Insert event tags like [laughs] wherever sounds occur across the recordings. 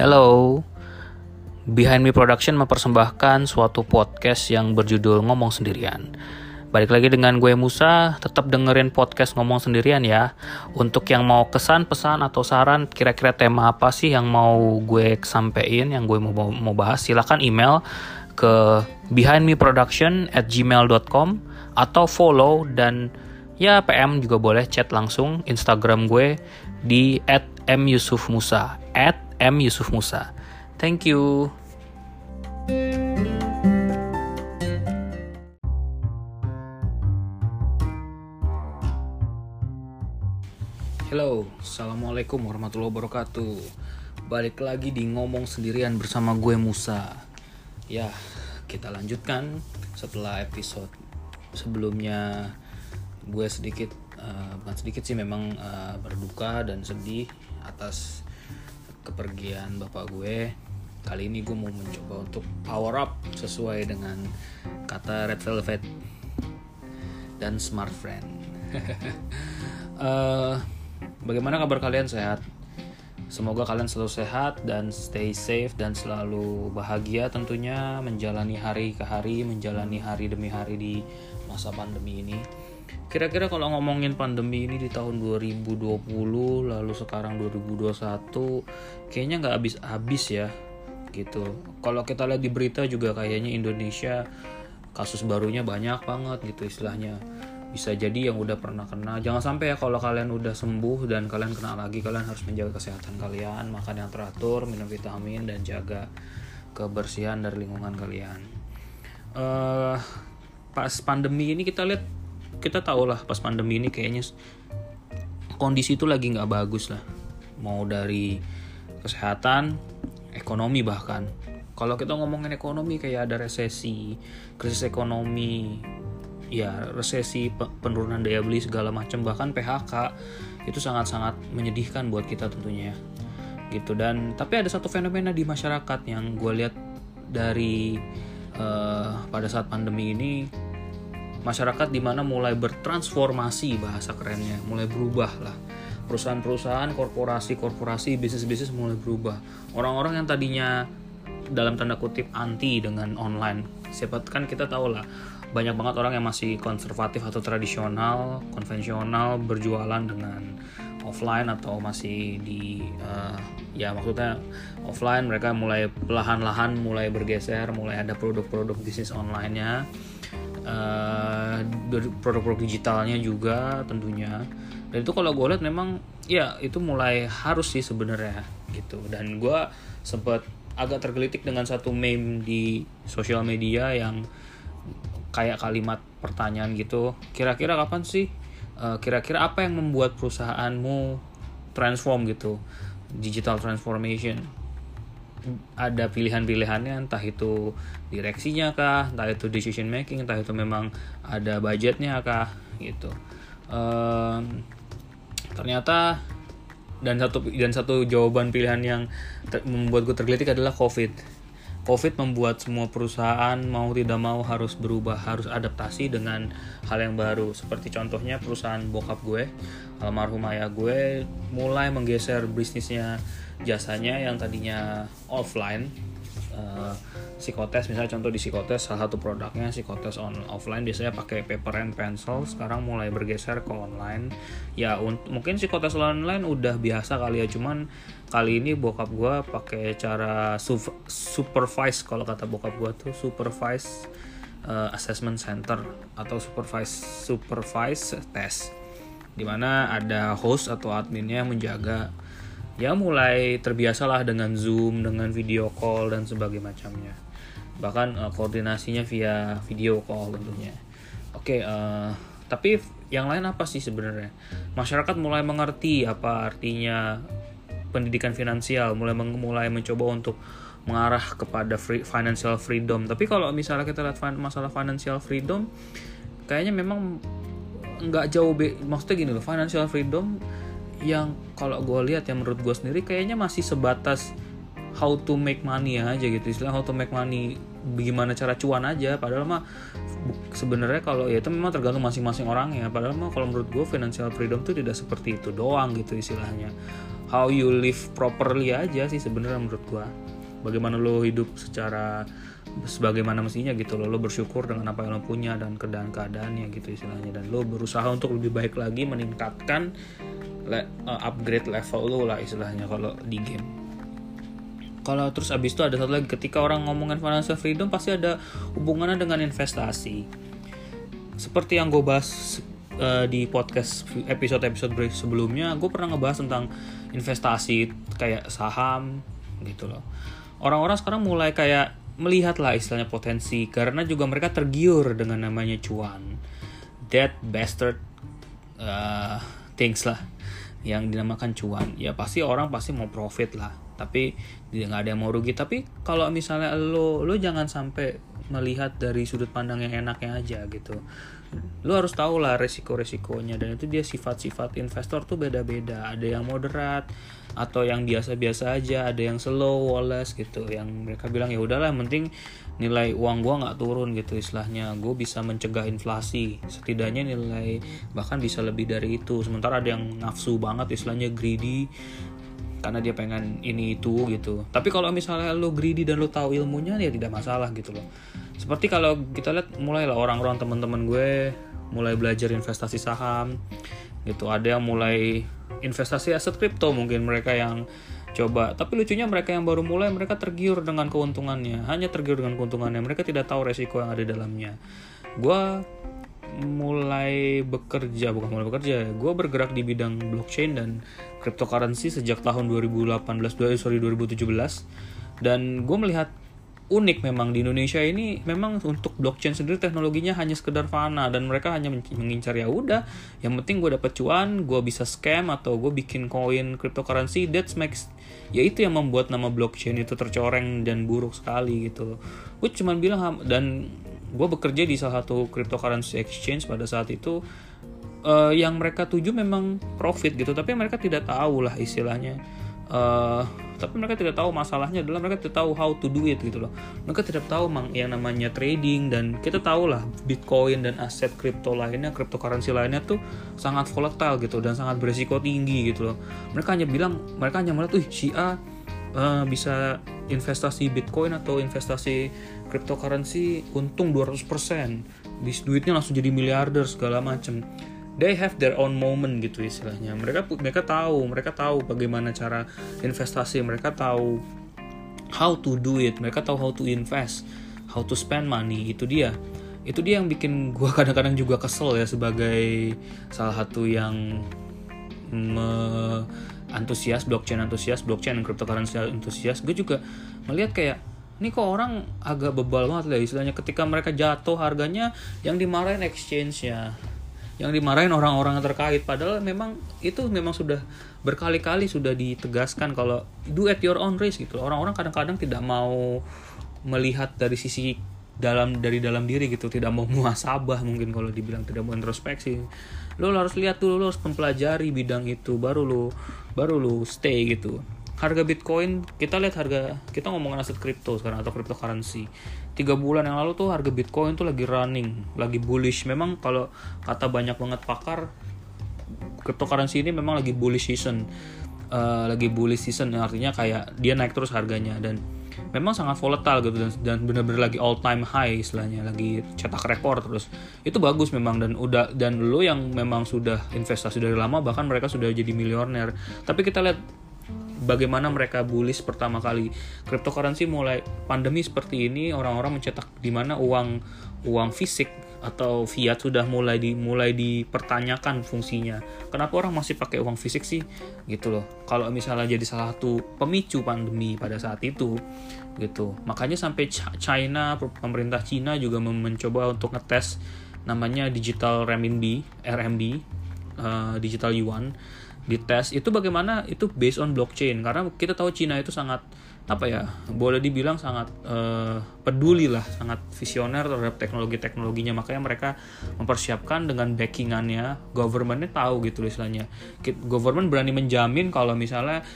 Hello, Behind Me Production mempersembahkan suatu podcast yang berjudul Ngomong Sendirian. Balik lagi dengan gue Musa, tetap dengerin podcast Ngomong Sendirian ya. Untuk yang mau kesan, pesan, atau saran, kira-kira tema apa sih yang mau gue sampein, yang gue mau, mau bahas, silahkan email ke behindmeproduction at gmail.com atau follow dan ya PM juga boleh chat langsung Instagram gue di at myusufmusa at myusufmusa. Thank you. Hello, Assalamualaikum warahmatullahi wabarakatuh Balik lagi di Ngomong Sendirian bersama gue Musa Ya, kita lanjutkan setelah episode sebelumnya Gue sedikit, uh, bukan sedikit sih memang uh, berduka dan sedih atas kepergian bapak gue Kali ini gue mau mencoba untuk power up sesuai dengan kata Red Velvet dan Smart Friend uh, [laughs] Bagaimana kabar kalian sehat? Semoga kalian selalu sehat dan stay safe dan selalu bahagia tentunya menjalani hari ke hari, menjalani hari demi hari di masa pandemi ini. Kira-kira kalau ngomongin pandemi ini di tahun 2020 lalu sekarang 2021 kayaknya nggak habis-habis ya gitu. Kalau kita lihat di berita juga kayaknya Indonesia kasus barunya banyak banget gitu istilahnya. Bisa jadi yang udah pernah kena. Jangan sampai ya kalau kalian udah sembuh dan kalian kena lagi kalian harus menjaga kesehatan kalian makan yang teratur minum vitamin dan jaga kebersihan dari lingkungan kalian. Uh, pas pandemi ini kita lihat kita tahu lah pas pandemi ini kayaknya kondisi itu lagi nggak bagus lah. Mau dari kesehatan ekonomi bahkan. Kalau kita ngomongin ekonomi kayak ada resesi krisis ekonomi ya resesi penurunan daya beli segala macam bahkan PHK itu sangat-sangat menyedihkan buat kita tentunya gitu dan tapi ada satu fenomena di masyarakat yang gue lihat dari uh, pada saat pandemi ini masyarakat di mana mulai bertransformasi bahasa kerennya mulai berubah lah perusahaan-perusahaan korporasi-korporasi bisnis-bisnis mulai berubah orang-orang yang tadinya dalam tanda kutip anti dengan online siapa kan kita tahu lah banyak banget orang yang masih konservatif atau tradisional, konvensional berjualan dengan offline atau masih di uh, ya maksudnya offline mereka mulai perlahan-lahan mulai bergeser, mulai ada produk-produk bisnis online-nya. Uh, produk-produk digitalnya juga tentunya. Dan itu kalau gue lihat memang ya itu mulai harus sih sebenarnya gitu. Dan gue sempat agak tergelitik dengan satu meme di sosial media yang kayak kalimat pertanyaan gitu. Kira-kira kapan sih eh, kira-kira apa yang membuat perusahaanmu transform gitu? Digital transformation ada pilihan-pilihannya entah itu direksinya kah entah itu decision making entah itu memang ada budgetnya kah gitu um, ternyata dan satu dan satu jawaban pilihan yang membuat gue tergelitik adalah covid COVID membuat semua perusahaan mau tidak mau harus berubah, harus adaptasi dengan hal yang baru. Seperti contohnya perusahaan bokap gue, almarhum ayah gue, mulai menggeser bisnisnya jasanya yang tadinya offline uh, psikotes misalnya contoh di psikotes salah satu produknya psikotes on offline biasanya pakai paper and pencil sekarang mulai bergeser ke online. Ya mungkin psikotes online udah biasa kali ya cuman kali ini bokap gue pakai cara su supervise kalau kata bokap gue tuh supervise uh, assessment center atau supervise supervise test. Di mana ada host atau adminnya menjaga ya mulai terbiasalah dengan zoom dengan video call dan sebagainya macamnya. Bahkan uh, koordinasinya via video call tentunya. Oke okay, uh, eh, tapi yang lain apa sih sebenarnya? Masyarakat mulai mengerti apa artinya pendidikan finansial mulai mulai mencoba untuk mengarah kepada free, financial freedom. Tapi kalau misalnya kita lihat masalah financial freedom kayaknya memang nggak jauh be maksudnya gini loh financial freedom yang kalau gue lihat yang menurut gue sendiri kayaknya masih sebatas how to make money aja gitu. Istilah how to make money bagaimana cara cuan aja. Padahal mah sebenarnya kalau ya itu memang tergantung masing-masing orang ya padahal mah kalau menurut gue financial freedom tuh tidak seperti itu doang gitu istilahnya. How you live properly aja sih sebenarnya menurut gua. Bagaimana lo hidup secara sebagaimana mestinya gitu lo. Lo bersyukur dengan apa yang lo punya dan keadaan keadaannya gitu istilahnya. Dan lo berusaha untuk lebih baik lagi meningkatkan le, uh, upgrade level lo lah istilahnya kalau di game. Kalau terus abis itu ada satu lagi ketika orang ngomongin financial freedom pasti ada hubungannya dengan investasi. Seperti yang gue bahas uh, di podcast episode-episode sebelumnya gue pernah ngebahas tentang investasi kayak saham gitu loh. Orang-orang sekarang mulai kayak melihat lah istilahnya potensi karena juga mereka tergiur dengan namanya cuan. That bastard uh, things lah yang dinamakan cuan. Ya pasti orang pasti mau profit lah. Tapi nggak ada yang mau rugi. Tapi kalau misalnya lo lo jangan sampai melihat dari sudut pandang yang enaknya aja gitu. Lu harus tahu lah resiko-resikonya dan itu dia sifat-sifat investor tuh beda-beda. Ada yang moderat atau yang biasa-biasa aja. Ada yang slow wales gitu yang mereka bilang ya udahlah penting nilai uang gua nggak turun gitu istilahnya. Gue bisa mencegah inflasi. Setidaknya nilai bahkan bisa lebih dari itu. Sementara ada yang nafsu banget istilahnya greedy karena dia pengen ini itu gitu. Tapi kalau misalnya lo greedy dan lo tahu ilmunya ya tidak masalah gitu loh. Seperti kalau kita lihat mulai lah orang-orang teman-teman gue mulai belajar investasi saham gitu. Ada yang mulai investasi aset kripto mungkin mereka yang coba. Tapi lucunya mereka yang baru mulai mereka tergiur dengan keuntungannya. Hanya tergiur dengan keuntungannya. Mereka tidak tahu resiko yang ada di dalamnya. Gue mulai bekerja bukan mulai bekerja gue bergerak di bidang blockchain dan cryptocurrency sejak tahun 2018 sorry 2017 dan gue melihat unik memang di Indonesia ini memang untuk blockchain sendiri teknologinya hanya sekedar fana dan mereka hanya mengincar ya udah yang penting gue dapet cuan gue bisa scam atau gue bikin koin cryptocurrency that makes ya itu yang membuat nama blockchain itu tercoreng dan buruk sekali gitu. Gue cuman bilang dan gue bekerja di salah satu cryptocurrency exchange pada saat itu uh, yang mereka tuju memang profit gitu tapi mereka tidak tahu lah istilahnya. Uh, tapi mereka tidak tahu masalahnya adalah mereka tidak tahu how to do it gitu loh. Mereka tidak tahu yang namanya trading dan kita tahu lah bitcoin dan aset kripto lainnya cryptocurrency lainnya tuh sangat volatile gitu dan sangat beresiko tinggi gitu loh. Mereka hanya bilang mereka hanya melihat tuh si A uh, bisa investasi bitcoin atau investasi cryptocurrency untung 200% bis duitnya langsung jadi miliarder segala macem they have their own moment gitu istilahnya. Mereka mereka tahu mereka tahu bagaimana cara investasi mereka tahu how to do it mereka tahu how to invest how to spend money itu dia. Itu dia yang bikin gue [laughs] kadang-kadang juga kesel ya sebagai salah satu yang me antusias blockchain antusias blockchain dan cryptocurrency antusias. Gue juga melihat kayak ini kok orang agak bebal banget lah istilahnya. Ketika mereka jatuh harganya yang dimarahin exchange-nya yang dimarahin orang-orang terkait. Padahal memang itu memang sudah berkali-kali sudah ditegaskan kalau do at your own risk gitu. Orang-orang kadang-kadang tidak mau melihat dari sisi dalam dari dalam diri gitu. Tidak mau [laughs] muasabah mungkin kalau dibilang tidak mau introspeksi. Lo harus lihat dulu lo harus mempelajari bidang itu baru lo baru lo stay gitu. Harga bitcoin kita lihat harga kita ngomongin aset kripto sekarang atau cryptocurrency tiga bulan yang lalu tuh harga Bitcoin tuh lagi running, lagi bullish. Memang kalau kata banyak banget pakar, cryptocurrency ini memang lagi bullish season, uh, lagi bullish season artinya kayak dia naik terus harganya. Dan memang sangat volatile gitu dan, dan benar-benar lagi all time high istilahnya lagi cetak rekor terus. Itu bagus memang dan udah dan lo yang memang sudah investasi dari lama bahkan mereka sudah jadi miliuner tapi kita lihat bagaimana mereka bullish pertama kali cryptocurrency mulai pandemi seperti ini orang-orang mencetak di mana uang uang fisik atau fiat sudah mulai di mulai dipertanyakan fungsinya. Kenapa orang masih pakai uang fisik sih? Gitu loh. Kalau misalnya jadi salah satu pemicu pandemi pada saat itu gitu. Makanya sampai China pemerintah China juga mencoba untuk ngetes namanya digital renminbi, RMB, uh, digital yuan dites itu bagaimana? Itu based on blockchain. Karena kita tahu Cina itu sangat apa ya boleh dibilang sangat uh, peduli lah sangat visioner terhadap teknologi-teknologinya. Makanya mereka mempersiapkan dengan backingannya governmentnya tahu gitu istilahnya. Government berani menjamin kalau misalnya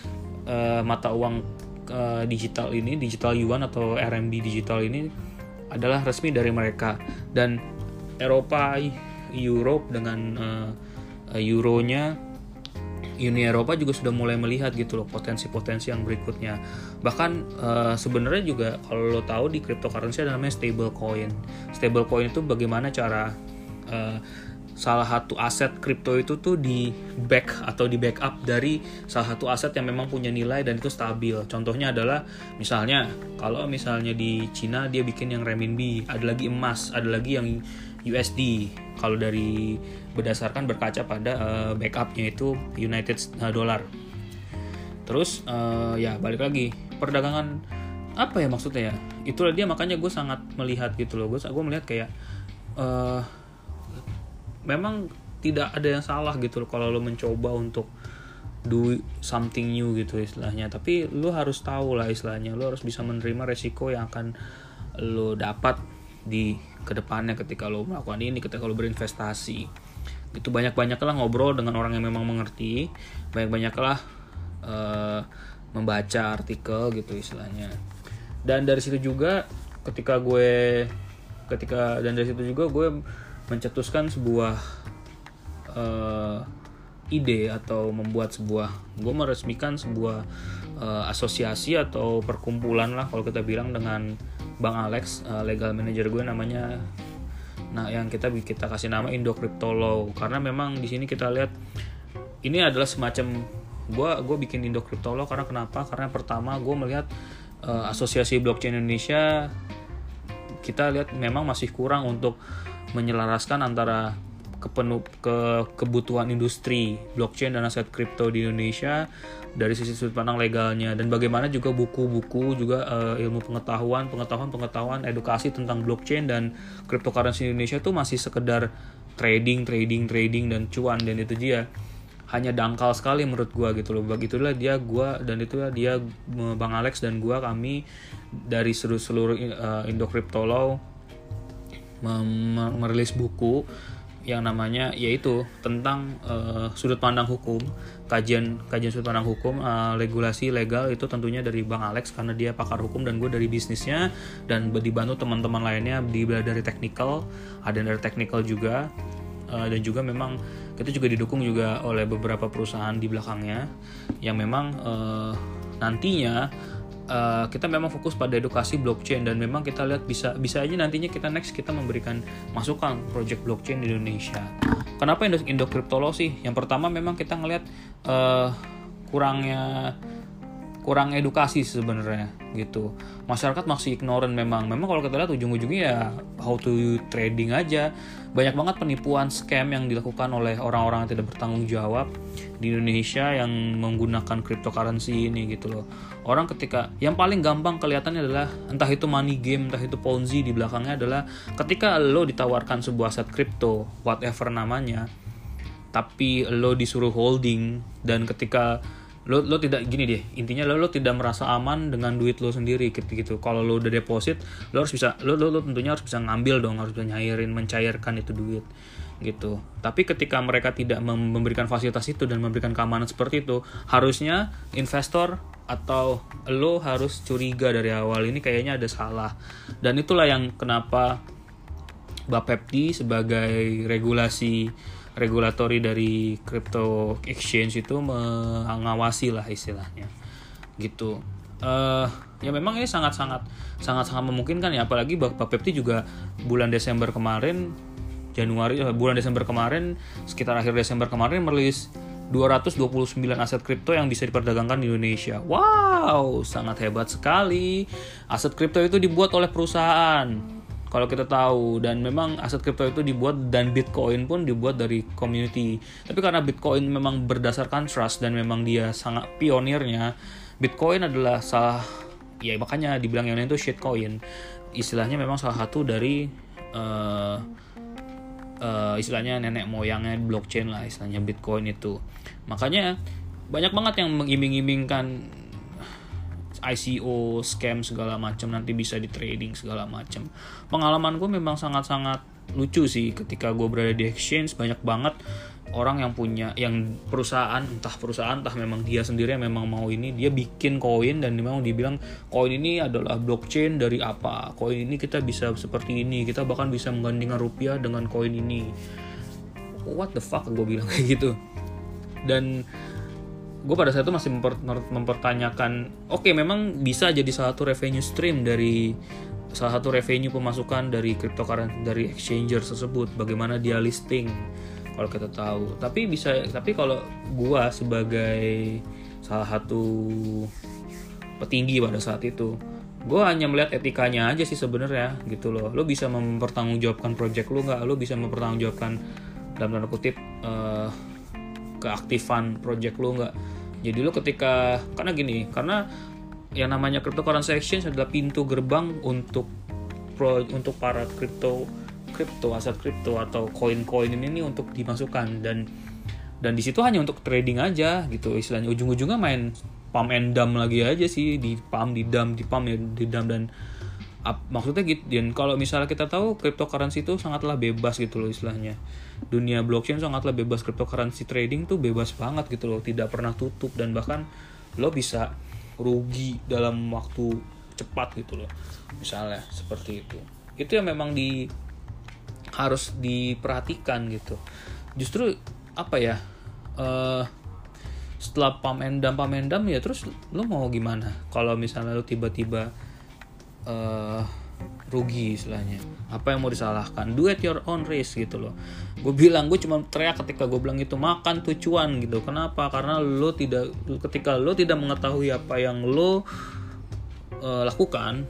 uh, mata uang uh, digital ini digital yuan atau RMB digital ini adalah resmi dari mereka. Dan Eropa Europe dengan uh, euronya Uni Eropa juga sudah mulai melihat gitu loh potensi-potensi yang berikutnya. Bahkan uh, sebenarnya juga kalau lo tahu di cryptocurrency ada namanya stable coin. Stable coin itu bagaimana cara uh, salah satu aset kripto itu tuh di back atau di backup dari salah satu aset yang memang punya nilai dan itu stabil. Contohnya adalah misalnya kalau misalnya di Cina dia bikin yang renminbi, ada lagi emas, ada lagi yang USD. Kalau dari berdasarkan berkaca pada uh, backupnya itu United eh, Dollar. Terus uh, ya balik lagi perdagangan apa ya maksudnya ya? Itulah dia makanya gue sangat melihat gitu loh. Gue gue melihat kayak uh, memang tidak ada yang salah gitu loh kalau lo mencoba untuk do something new gitu istilahnya tapi lo harus tahu lah istilahnya lo harus bisa menerima resiko yang akan lo dapat di ke depannya ketika lo melakukan ini ketika lo berinvestasi itu banyak banyaklah ngobrol dengan orang yang memang mengerti. Banyak banyaklah uh, membaca artikel gitu istilahnya. Dan dari situ juga ketika gue ketika dan dari situ juga gue mencetuskan sebuah uh, ide atau membuat sebuah gue meresmikan sebuah uh, asosiasi atau perkumpulan lah kalau kita bilang dengan Bang Alex uh, legal manager gue namanya nah yang kita kita kasih nama Indo Crypto Law karena memang di sini kita lihat ini adalah semacam gue gue bikin Indo Crypto Law karena kenapa? Karena pertama gue melihat uh, asosiasi blockchain Indonesia kita lihat memang masih kurang untuk menyelaraskan antara kepenuh ke kebutuhan industri blockchain dan aset kripto di Indonesia dari sisi sudut pandang legalnya. Dan bagaimana juga buku-buku juga uh, ilmu pengetahuan pengetahuan pengetahuan edukasi tentang blockchain dan cryptocurrency Indonesia itu masih sekedar trading trading trading dan cuan. Dan itu dia hanya dangkal sekali menurut gua gitu loh. Begitulah dia gua dan itulah dia Bang Alex dan gua kami dari seluruh seluruh uh, Indo Crypto Law merilis buku yang namanya yaitu tentang uh, sudut pandang hukum kajian kajian sudut pandang hukum uh, regulasi legal itu tentunya dari bang Alex karena dia pakar hukum dan gue dari bisnisnya dan dibantu teman-teman lainnya di dari teknikal ada dari teknikal juga uh, dan juga memang kita juga didukung juga oleh beberapa perusahaan di belakangnya yang memang uh, nantinya uh, kita memang fokus pada edukasi blockchain dan memang kita lihat bisa bisa aja nantinya kita next kita memberikan masukan project blockchain di Indonesia. Kenapa Indo, Indo sih? Yang pertama memang kita ngelihat uh, kurangnya kurang edukasi sebenarnya gitu. Masyarakat masih ignorant memang. Memang kalau kita lihat ujung-ujungnya ya how to trading aja. Banyak banget penipuan scam yang dilakukan oleh orang-orang yang tidak bertanggung jawab di Indonesia yang menggunakan cryptocurrency ini gitu loh. Orang ketika yang paling gampang kelihatannya adalah entah itu money game entah itu ponzi di belakangnya adalah ketika lo ditawarkan sebuah aset crypto whatever namanya tapi lo disuruh holding dan ketika lo lo tidak gini deh intinya lo lo tidak merasa aman dengan duit lo sendiri gitu gitu. Kalau lo udah deposit lo harus bisa lo, lo lo tentunya harus bisa ngambil dong harus bisa nyairin mencairkan itu duit gitu. Tapi ketika mereka tidak memberikan fasilitas itu dan memberikan keamanan seperti itu harusnya investor atau lo harus curiga dari awal ini kayaknya ada salah. Dan itulah yang kenapa Bapepti sebagai regulasi regulatori dari crypto exchange itu mengawasi lah istilahnya gitu uh, ya memang ini sangat sangat sangat sangat memungkinkan ya apalagi Bapak Pepti juga bulan Desember kemarin Januari eh, bulan Desember kemarin sekitar akhir Desember kemarin merilis 229 aset kripto yang bisa diperdagangkan di Indonesia. Wow, sangat hebat sekali. Aset kripto itu dibuat oleh perusahaan kalau kita tahu dan memang aset kripto itu dibuat dan Bitcoin pun dibuat dari community. Tapi karena Bitcoin memang berdasarkan trust dan memang dia sangat pionirnya, Bitcoin adalah salah ya makanya dibilang yang lain itu shitcoin. Istilahnya memang salah satu dari uh, uh, istilahnya nenek moyangnya blockchain lah istilahnya Bitcoin itu. Makanya banyak banget yang mengiming-imingkan ICO scam segala macam nanti bisa di trading segala macam. Pengalaman gue memang sangat-sangat lucu sih ketika gue berada di exchange banyak banget orang yang punya yang perusahaan entah perusahaan entah memang dia sendiri yang memang mau ini dia bikin koin dan memang dibilang koin ini adalah blockchain dari apa? Koin ini kita bisa seperti ini kita bahkan bisa menggandingkan rupiah dengan koin ini. What the fuck gue bilang [laughs] kayak gitu. Dan gue pada saat itu masih memper, mempertanyakan oke okay, memang bisa jadi salah satu revenue stream dari salah satu revenue pemasukan dari cryptocurrency dari exchanger tersebut. Bagaimana dia listing kalau kita tahu. Tapi bisa tapi kalau gue sebagai salah satu petinggi pada saat itu gue hanya melihat etikanya aja sih sebenarnya gitu loh. Lo bisa mempertanggungjawabkan project lo nggak? Lo bisa mempertanggungjawabkan dalam tanda kutip uh, keaktifan project lo nggak? Jadi lo ketika karena gini karena yang namanya cryptocurrency exchange adalah pintu gerbang untuk pro, untuk para crypto crypto aset crypto atau koin-koin ini untuk dimasukkan. Dan dan di situ hanya untuk trading aja gitu. Istilahnya ujung-ujungnya main pump and dump lagi aja sih. Di pump di dump di pump ya di dump dan up, maksudnya gitu dan kalau misalnya kita tahu cryptocurrency itu sangatlah bebas gitu loh istilahnya. Dunia blockchain sangatlah bebas cryptocurrency trading tuh bebas banget gitu loh. Tidak pernah tutup dan bahkan lo bisa rugi dalam waktu cepat gitu loh misalnya seperti itu. Itu yang memang di harus diperhatikan gitu. Justru apa ya uh, setelah pamendam pamendam ya terus lo mau gimana? Kalau misalnya lo tiba-tiba uh, rugi istilahnya. Apa yang mau disalahkan? Do at your own risk gitu loh. Gue bilang gue cuma teriak ketika gue bilang itu makan tuh cuan gitu. Kenapa? Karena lo tidak ketika lo tidak mengetahui apa yang lo uh, lakukan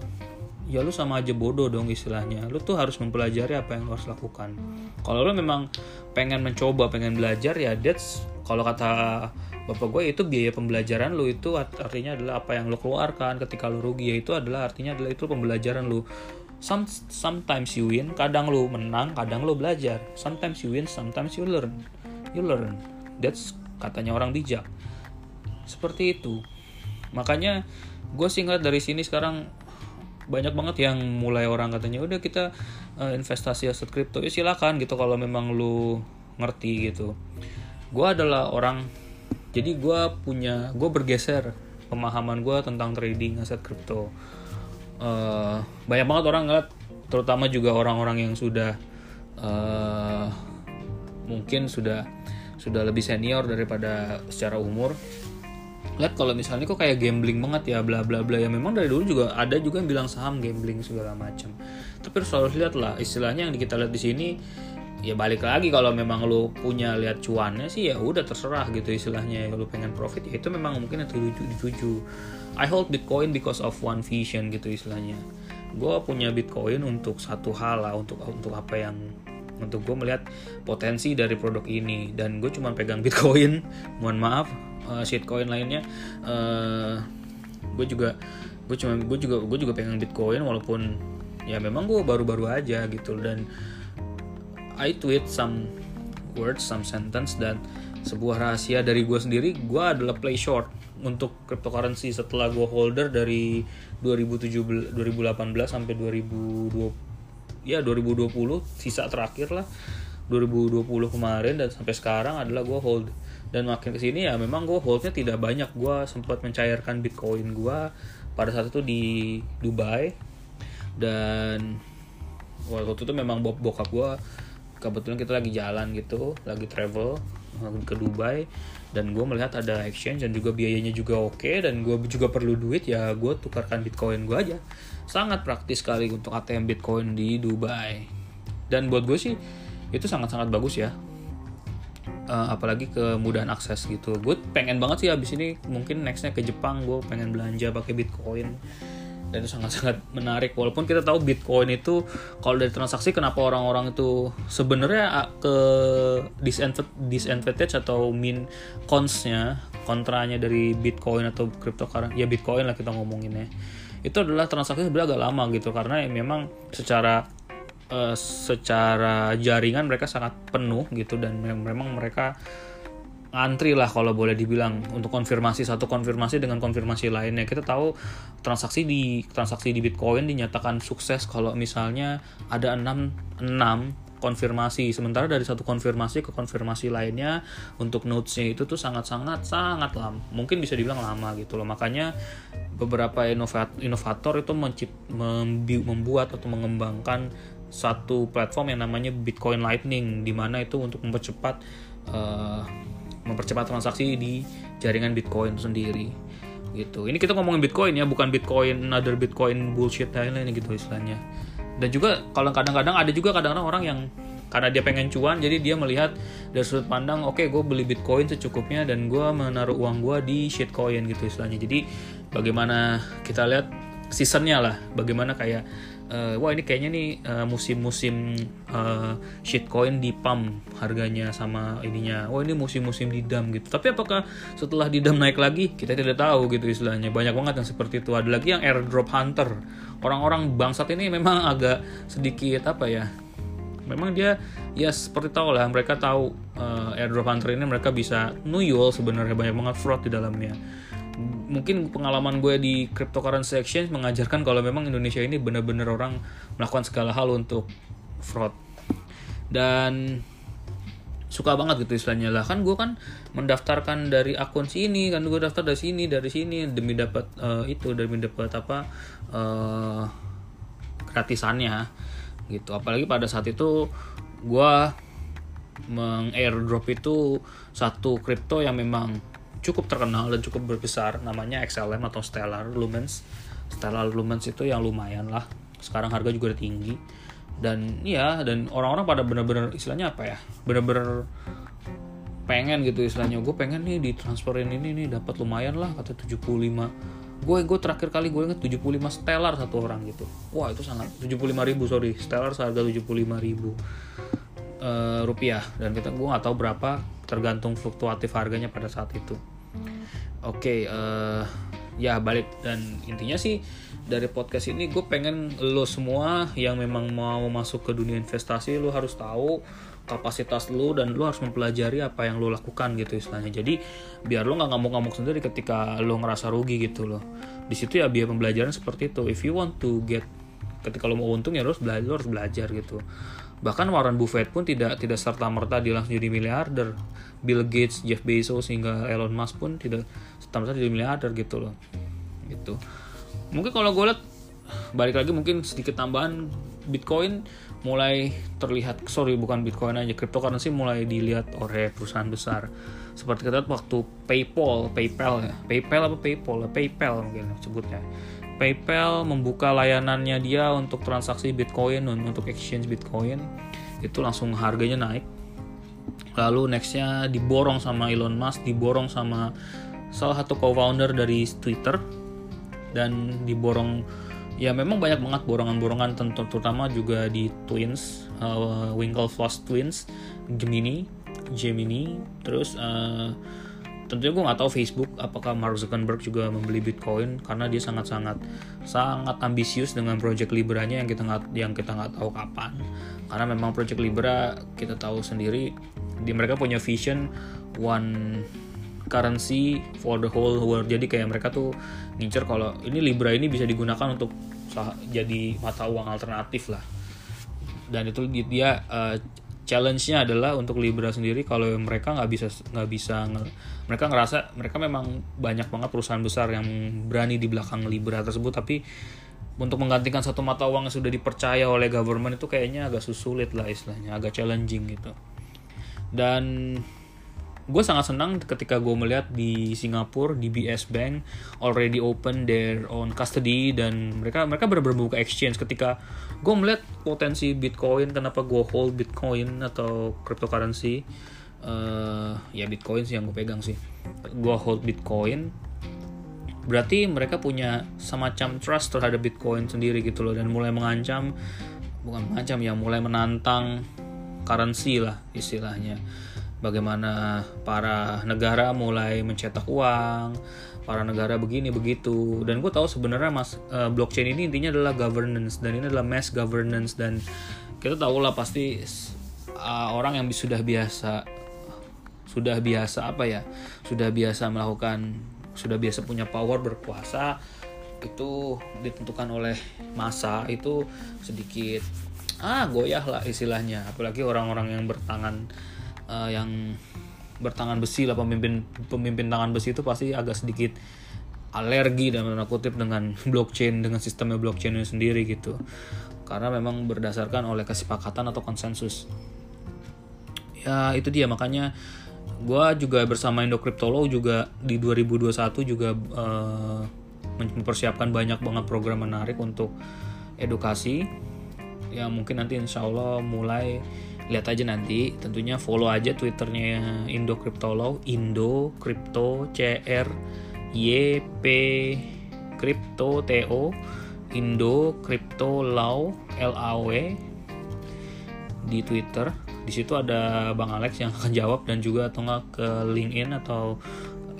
ya lu sama aja bodoh dong istilahnya. Lu tuh harus mempelajari apa yang lu harus lakukan. Kalau lu memang pengen mencoba pengen belajar ya that's kalau kata bapak gue itu biaya pembelajaran lu itu artinya adalah apa yang lu keluarkan ketika lu rugi itu adalah artinya adalah itu pembelajaran lu. Some, sometimes you win kadang lu menang kadang lu belajar. Sometimes you win sometimes you learn. You learn. That's katanya orang bijak. Seperti itu. Makanya gue singkat dari sini sekarang banyak banget yang mulai orang katanya udah kita uh, investasi aset kripto ya silakan gitu kalau memang lu ngerti gitu. Gue adalah orang jadi gue punya gue bergeser pemahaman gue tentang trading aset kripto. Uh, banyak banget orang ngeliat terutama juga orang-orang yang sudah uh, mungkin sudah sudah lebih senior daripada secara umur. Lihat kalau misalnya kok kayak gambling banget ya bla bla bla ya memang dari dulu juga ada juga yang bilang saham gambling segala macam. Tapi harus selalu lihat lah istilahnya yang kita lihat di sini ya balik lagi kalau memang lo punya lihat cuannya sih ya udah terserah gitu istilahnya. Kalau pengen profit ya itu memang mungkin yang dituju dituju. I hold Bitcoin because of one vision gitu istilahnya. Gue punya Bitcoin untuk satu hal lah untuk untuk apa yang untuk gue melihat potensi dari produk ini. Dan gue cuma pegang Bitcoin [laughs] mohon maaf uh, shitcoin lainnya. Uh, gue juga gue cuma gue juga gue juga pengen bitcoin walaupun ya memang gue baru-baru aja gitu. Dan I tweet some words some sentence dan sebuah rahasia dari gue sendiri gue adalah play short untuk cryptocurrency setelah gue holder dari 2017 2018 sampai 2020 ya 2020 sisa terakhir lah 2020 kemarin dan sampai sekarang adalah gue hold. Dan makin ke sini ya memang gue holdnya tidak banyak. Gue sempat mencairkan bitcoin gue pada saat itu di Dubai. Dan waktu itu memang bok bokap gue kebetulan kita lagi jalan gitu lagi travel ke Dubai dan gue melihat ada exchange dan juga biayanya juga oke dan gue juga perlu duit ya gue tukarkan bitcoin gue aja. Sangat praktis sekali untuk ATM bitcoin di Dubai. Dan buat gue sih itu sangat-sangat bagus ya. Uh, apalagi kemudahan akses gitu. Gue pengen banget sih abis ini mungkin nextnya ke Jepang gue pengen belanja pakai Bitcoin dan itu sangat-sangat menarik. Walaupun kita tahu Bitcoin itu kalau dari transaksi kenapa orang-orang itu sebenarnya ke disadvantage atau min consnya kontranya dari Bitcoin atau cryptocurrency ya Bitcoin lah kita ngomongin ya itu adalah transaksi sebenarnya agak lama gitu. Karena memang secara uh, secara jaringan mereka sangat penuh gitu. Dan memang mereka ngantri lah kalau boleh dibilang untuk konfirmasi satu konfirmasi dengan konfirmasi lainnya. Kita tahu transaksi di transaksi di Bitcoin dinyatakan sukses kalau misalnya ada 6 6 konfirmasi. Sementara dari satu konfirmasi ke konfirmasi lainnya untuk notesnya itu tuh sangat sangat sangat lama mungkin bisa dibilang lama gitu loh. Makanya beberapa inovator itu mencip, membuat atau mengembangkan satu platform yang namanya Bitcoin Lightning di mana itu untuk mempercepat uh, mempercepat transaksi di jaringan Bitcoin sendiri. Gitu. Ini kita ngomongin Bitcoin ya bukan Bitcoin another Bitcoin bullshit lain-lain gitu istilahnya. Dan juga kalau kadang-kadang ada juga kadang-kadang orang yang karena dia pengen cuan jadi dia melihat dari sudut pandang oke okay, gue beli bitcoin secukupnya dan gue menaruh uang gue di shitcoin gitu istilahnya. Jadi bagaimana kita lihat seasonnya lah bagaimana kayak uh, wah ini kayaknya nih uh, musim-musim uh, shitcoin di pump harganya sama ininya. Wah ini musim-musim didam gitu. Tapi apakah setelah didam naik lagi kita tidak tahu gitu istilahnya. Banyak banget yang seperti itu. Ada lagi yang airdrop hunter. Orang-orang bangsat ini memang agak sedikit apa ya memang dia ya seperti tahu lah mereka tahu uh, airdrop hunter ini mereka bisa nuyul sebenarnya. Banyak banget fraud di dalamnya mungkin pengalaman gue di cryptocurrency exchange mengajarkan kalau memang Indonesia ini benar-benar orang melakukan segala hal untuk fraud. Dan suka banget gitu istilahnya. Lah kan gue kan mendaftarkan dari akun sini kan gue daftar dari sini dari sini demi dapat uh, itu demi dapat apa uh, gratisannya gitu. Apalagi pada saat itu gue meng-airdrop itu satu kripto yang memang cukup terkenal dan cukup berbesar namanya XLM atau Stellar Lumens. Stellar Lumens itu yang lumayan lah. Sekarang harga juga udah tinggi. Dan ya dan orang-orang pada bener-bener istilahnya apa ya bener-bener pengen gitu istilahnya. Gue pengen nih ditransferin ini nih dapat lumayan lah kata 75 gue gue terakhir kali gue inget 75 stellar satu orang gitu. Wah itu sangat 75 ribu sorry. Stellar seharga 75 ribu uh, rupiah. Dan kita gue nggak tahu berapa tergantung fluktuatif harganya pada saat itu oke okay, uh, eh, ya balik. Dan intinya sih dari podcast ini gue pengen lo semua yang memang mau masuk ke dunia investasi lo harus tahu kapasitas lu dan lu harus mempelajari apa yang lu lakukan gitu istilahnya. Jadi biar lu nggak ngamuk-ngamuk sendiri ketika lu ngerasa rugi gitu loh. Di situ ya biar pembelajaran seperti itu. If you want to get ketika lu mau untung ya lu harus belajar lu harus belajar gitu. Bahkan Warren Buffett pun tidak tidak serta merta dia langsung jadi miliarder. Bill Gates Jeff Bezos hingga Elon Musk pun tidak merta jadi miliarder gitu loh. Gitu. Mungkin kalau gue lihat balik lagi mungkin sedikit tambahan Bitcoin mulai terlihat sorry bukan Bitcoin aja cryptocurrency mulai dilihat oleh perusahaan besar. Seperti kita waktu PayPal PayPal ya. PayPal apa PayPal? PayPal mungkin sebutnya. PayPal membuka layanannya dia untuk transaksi Bitcoin untuk exchange Bitcoin. Itu langsung harganya naik. Lalu nextnya diborong sama Elon Musk diborong sama salah satu co-founder dari Twitter dan diborong ya memang banyak banget borongan-borongan terutama juga di Twins uh, Winklevoss Twins Gemini Gemini terus uh, tentunya gue nggak tahu Facebook apakah Mark Zuckerberg juga membeli Bitcoin karena dia sangat-sangat sangat ambisius dengan project Libra-nya yang kita nggak yang kita nggak tahu kapan. Karena memang project Libra kita tahu sendiri di mereka punya vision one currency for the whole world. Jadi kayak mereka tuh ngincer kalau ini Libra ini bisa digunakan untuk jadi mata uang alternatif lah. Dan itu dia uh, challenge-nya adalah untuk Libra sendiri kalau mereka nggak bisa nggak bisa mereka ngerasa mereka memang banyak banget perusahaan besar yang berani di belakang Libra tersebut tapi untuk menggantikan satu mata uang yang sudah dipercaya oleh government itu kayaknya agak sulit lah istilahnya agak challenging gitu. Dan gue sangat senang ketika gue melihat di Singapura di BS Bank already open their own custody dan mereka mereka benar-benar buka exchange. Ketika gue melihat potensi Bitcoin kenapa gue hold Bitcoin atau cryptocurrency uh, ya Bitcoin sih yang gue pegang sih. Gue hold Bitcoin berarti mereka punya semacam trust terhadap Bitcoin sendiri gitu loh. Dan mulai mengancam bukan mengancam ya mulai menantang currency lah istilahnya bagaimana para negara mulai mencetak uang, para negara begini begitu. Dan gue tahu sebenarnya mas uh, blockchain ini intinya adalah governance dan ini adalah mass governance dan kita tahu lah pasti uh, orang yang sudah biasa sudah biasa apa ya sudah biasa melakukan sudah biasa punya power berkuasa itu ditentukan oleh masa itu sedikit ah goyah lah istilahnya apalagi orang-orang yang bertangan uh, yang bertangan besi lah pemimpin pemimpin tangan besi itu pasti agak sedikit alergi dan tanda kutip dengan [laughs] blockchain dengan sistemnya blockchain itu sendiri gitu. Karena memang berdasarkan oleh kesepakatan atau konsensus. Ya itu dia. Makanya gue juga bersama Indo Cryptolo juga di 2021 juga uh, mempersiapkan banyak banget program menarik untuk edukasi. Ya mungkin nanti insya Allah mulai lihat aja nanti tentunya follow aja twitternya Indo Cryptolo Indo Crypto C R Y P Crypto T O Indo Crypto Law L A W di Twitter. Di situ ada Bang Alex yang akan jawab dan juga atau nggak ke LinkedIn atau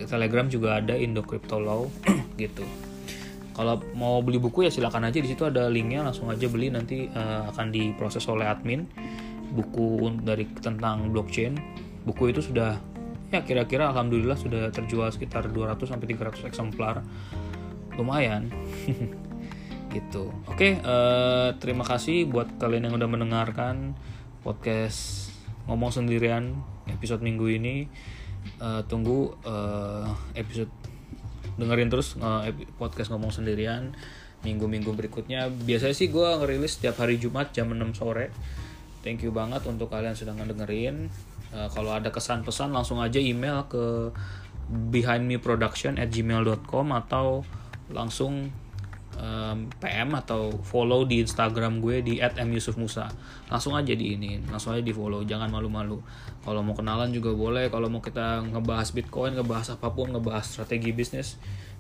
Telegram juga ada Indo Crypto Law [clears throat] gitu. Kalau mau beli buku ya silakan aja di situ ada linknya langsung aja beli nanti uh, akan diproses oleh admin buku dari tentang blockchain. Buku itu sudah ya kira-kira alhamdulillah sudah terjual sekitar 200 sampai 300 eksemplar. Lumayan. [laughs] gitu. Oke, uh, terima kasih buat kalian yang udah mendengarkan podcast ngomong sendirian episode minggu ini. Uh, tunggu uh, episode dengerin terus uh, podcast ngomong sendirian minggu-minggu berikutnya. Biasanya sih gue ngerilis setiap hari Jumat jam 6 sore. Thank you banget untuk kalian sudah ngedengerin. Uh, kalau ada kesan pesan langsung aja email ke behindmeproduction at gmail.com atau langsung um, PM atau follow di Instagram gue di @myusufmusa. Langsung aja di ini, langsung aja di follow, jangan malu-malu. Kalau mau kenalan juga boleh, kalau mau kita ngebahas Bitcoin, ngebahas apa pun, ngebahas strategi bisnis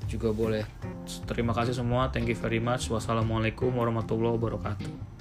juga boleh. Terima kasih semua, thank you very much. Wassalamualaikum warahmatullahi wabarakatuh.